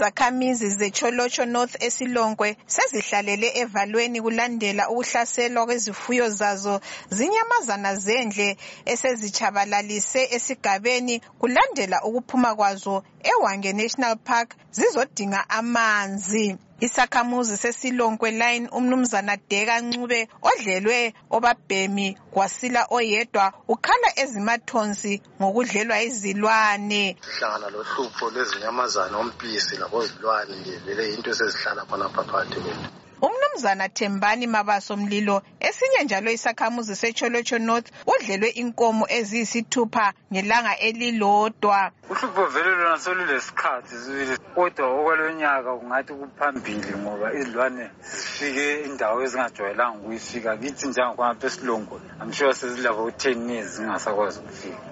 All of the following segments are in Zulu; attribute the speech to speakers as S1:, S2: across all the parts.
S1: Izakhamizi zecholotsho North eSilonkwe sezihlalele evalweni kulandela ukuhlaselwa kwezifuyo zazo zinyamazana zendle esezitshabalalise esigabeni kulandela ukuphuma kwazo eWange National Park zizodinga amanzi. Isakhamuzi sesilonkwe line umnumzana Deka Ncube odlelwe obabhemi kwasila oyedwa ukhala ezimathonsi ngokudlelwa yizilwane.
S2: sihlangana lohlupho lwezinyamazana ompisi labozilwane nje vele into esezihlala khonapha phakathi kwethu
S1: umnumzana thembani mabaso mlilo esinye njalo isakhamuzi secholotsho north udlelwe inkomo eziyisithupha ngelanga elilodwa.
S3: Uhlupho vele lona solulesikhathi sibili kodwa okwalonyaka kungathi kuphambili ngoba izilwane zifike indawo ezingajwayelanga ukuyifika. Kithi njengakhonapha esilongo amsure sezilabo u-ten years zingasakwazi ukufika.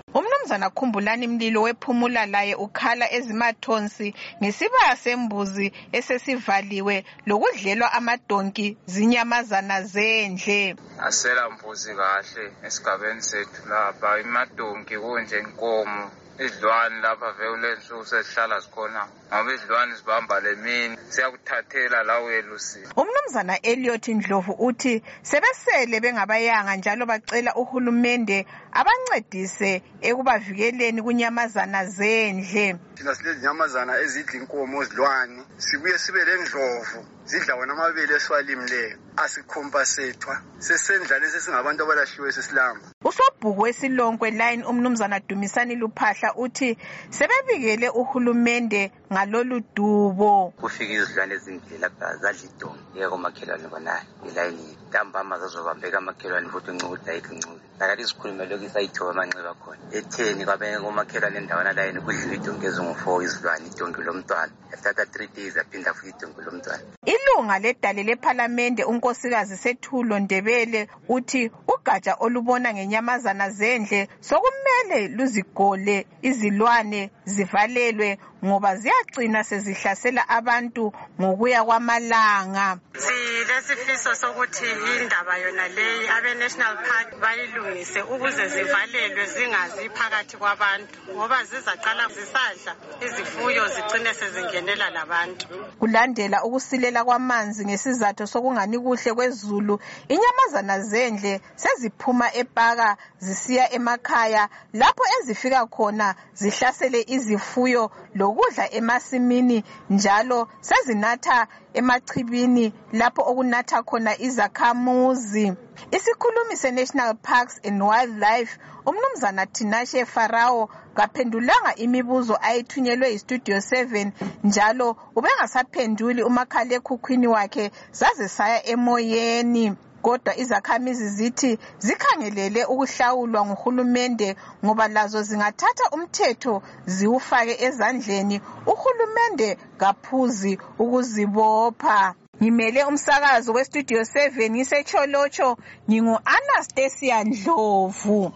S1: Umnumzana khumbulani mlilo wephumula laye ukhala ezimathonsi ngesibaya sembuzi esesivaliwe lokudlelwa amadonki zinyamazana zendle.
S4: Asela mbuzi kahle esigabeni sethu lapha imadonki kunje inkomo. Izilwane lapha vele kulensuku sezihlala zikhona ngoba izilwane zibamba le mini. Siyakuthathela la uyelusile
S1: umnumzana eliot ndlovu uthi sebesele bengabayanga njalo bacela uhulumende abancedise ekubavikeleni kunyamazana zendle.
S2: Thina silezinyamazana ezidla inkomo zilwane sibuye sibe lendlovu zidla wona amabele esiwalimileyo asikhompasethwa sesendlane sesingabantu abalahliwe sesilamba
S1: usobhuku wesilonkwe line umnumzana dumisani luphahla uthi sebebikele uhulumende ngalolu dubo.
S5: Kufika izilwane ezindle lapha zadla idongo yeke komakhelwane khonayo ilayini ntambama zazobambeka amakhelwane futhi uncuku ukuthi ayikho incuku. Lakathi sikhulume lokhu isayithoba amanxeba khona etheni kwabanye komakhelwane endawana layini kudliwa idongo ezingu-four izilwane idongi lomntwana. Yathatha three days yaphinda futhi idongi lomntwana.
S1: Ilunga ledale lephalamende unkosikazi sethulo ndebele uthi ugatsha olubona ngenyamazana zendle sokumele luzigole izilwane zivalelwe ngoba ziyagcina sezihlasela abantu ngokuya kwamalanga.
S6: Silesifiso sokuthi indaba yona leyi abe-national park bayilungise ukuze zivalelwe zingazi phakathi kwabantu ngoba zizaqala zisadla izifuyo zigcine sezingenela labantu.
S1: Kulandela ukusilela kwamanzi ngesizathu sokungani kuhle kwezulu inyamazana zendle seziphuma epaka zisiya emakhaya lapho ezifika khona zihlasele izifuyo lokudla emasimini njalo sezinatha emachibini lapho okunatha khona izakhamuzi. Isikhulumi se-national parks and wildlife umnumzana tinashe farao kaphendulanga imibuzo ayithunyelwe yistudio 7 njalo ubengasaphenduli umakhalekhukhwini wakhe zaze saya emoyeni. Kodwa izakhamizi zithi zikhangelele ukuhlawulwa nguhulumende ngoba lazo zingathatha umthetho ziwufake ezandleni uhulumende kaphuzi ukuzibopha. Ngimele umsakazo westudio 7 ngisecholotsho ngingu-anastasia ndlovu.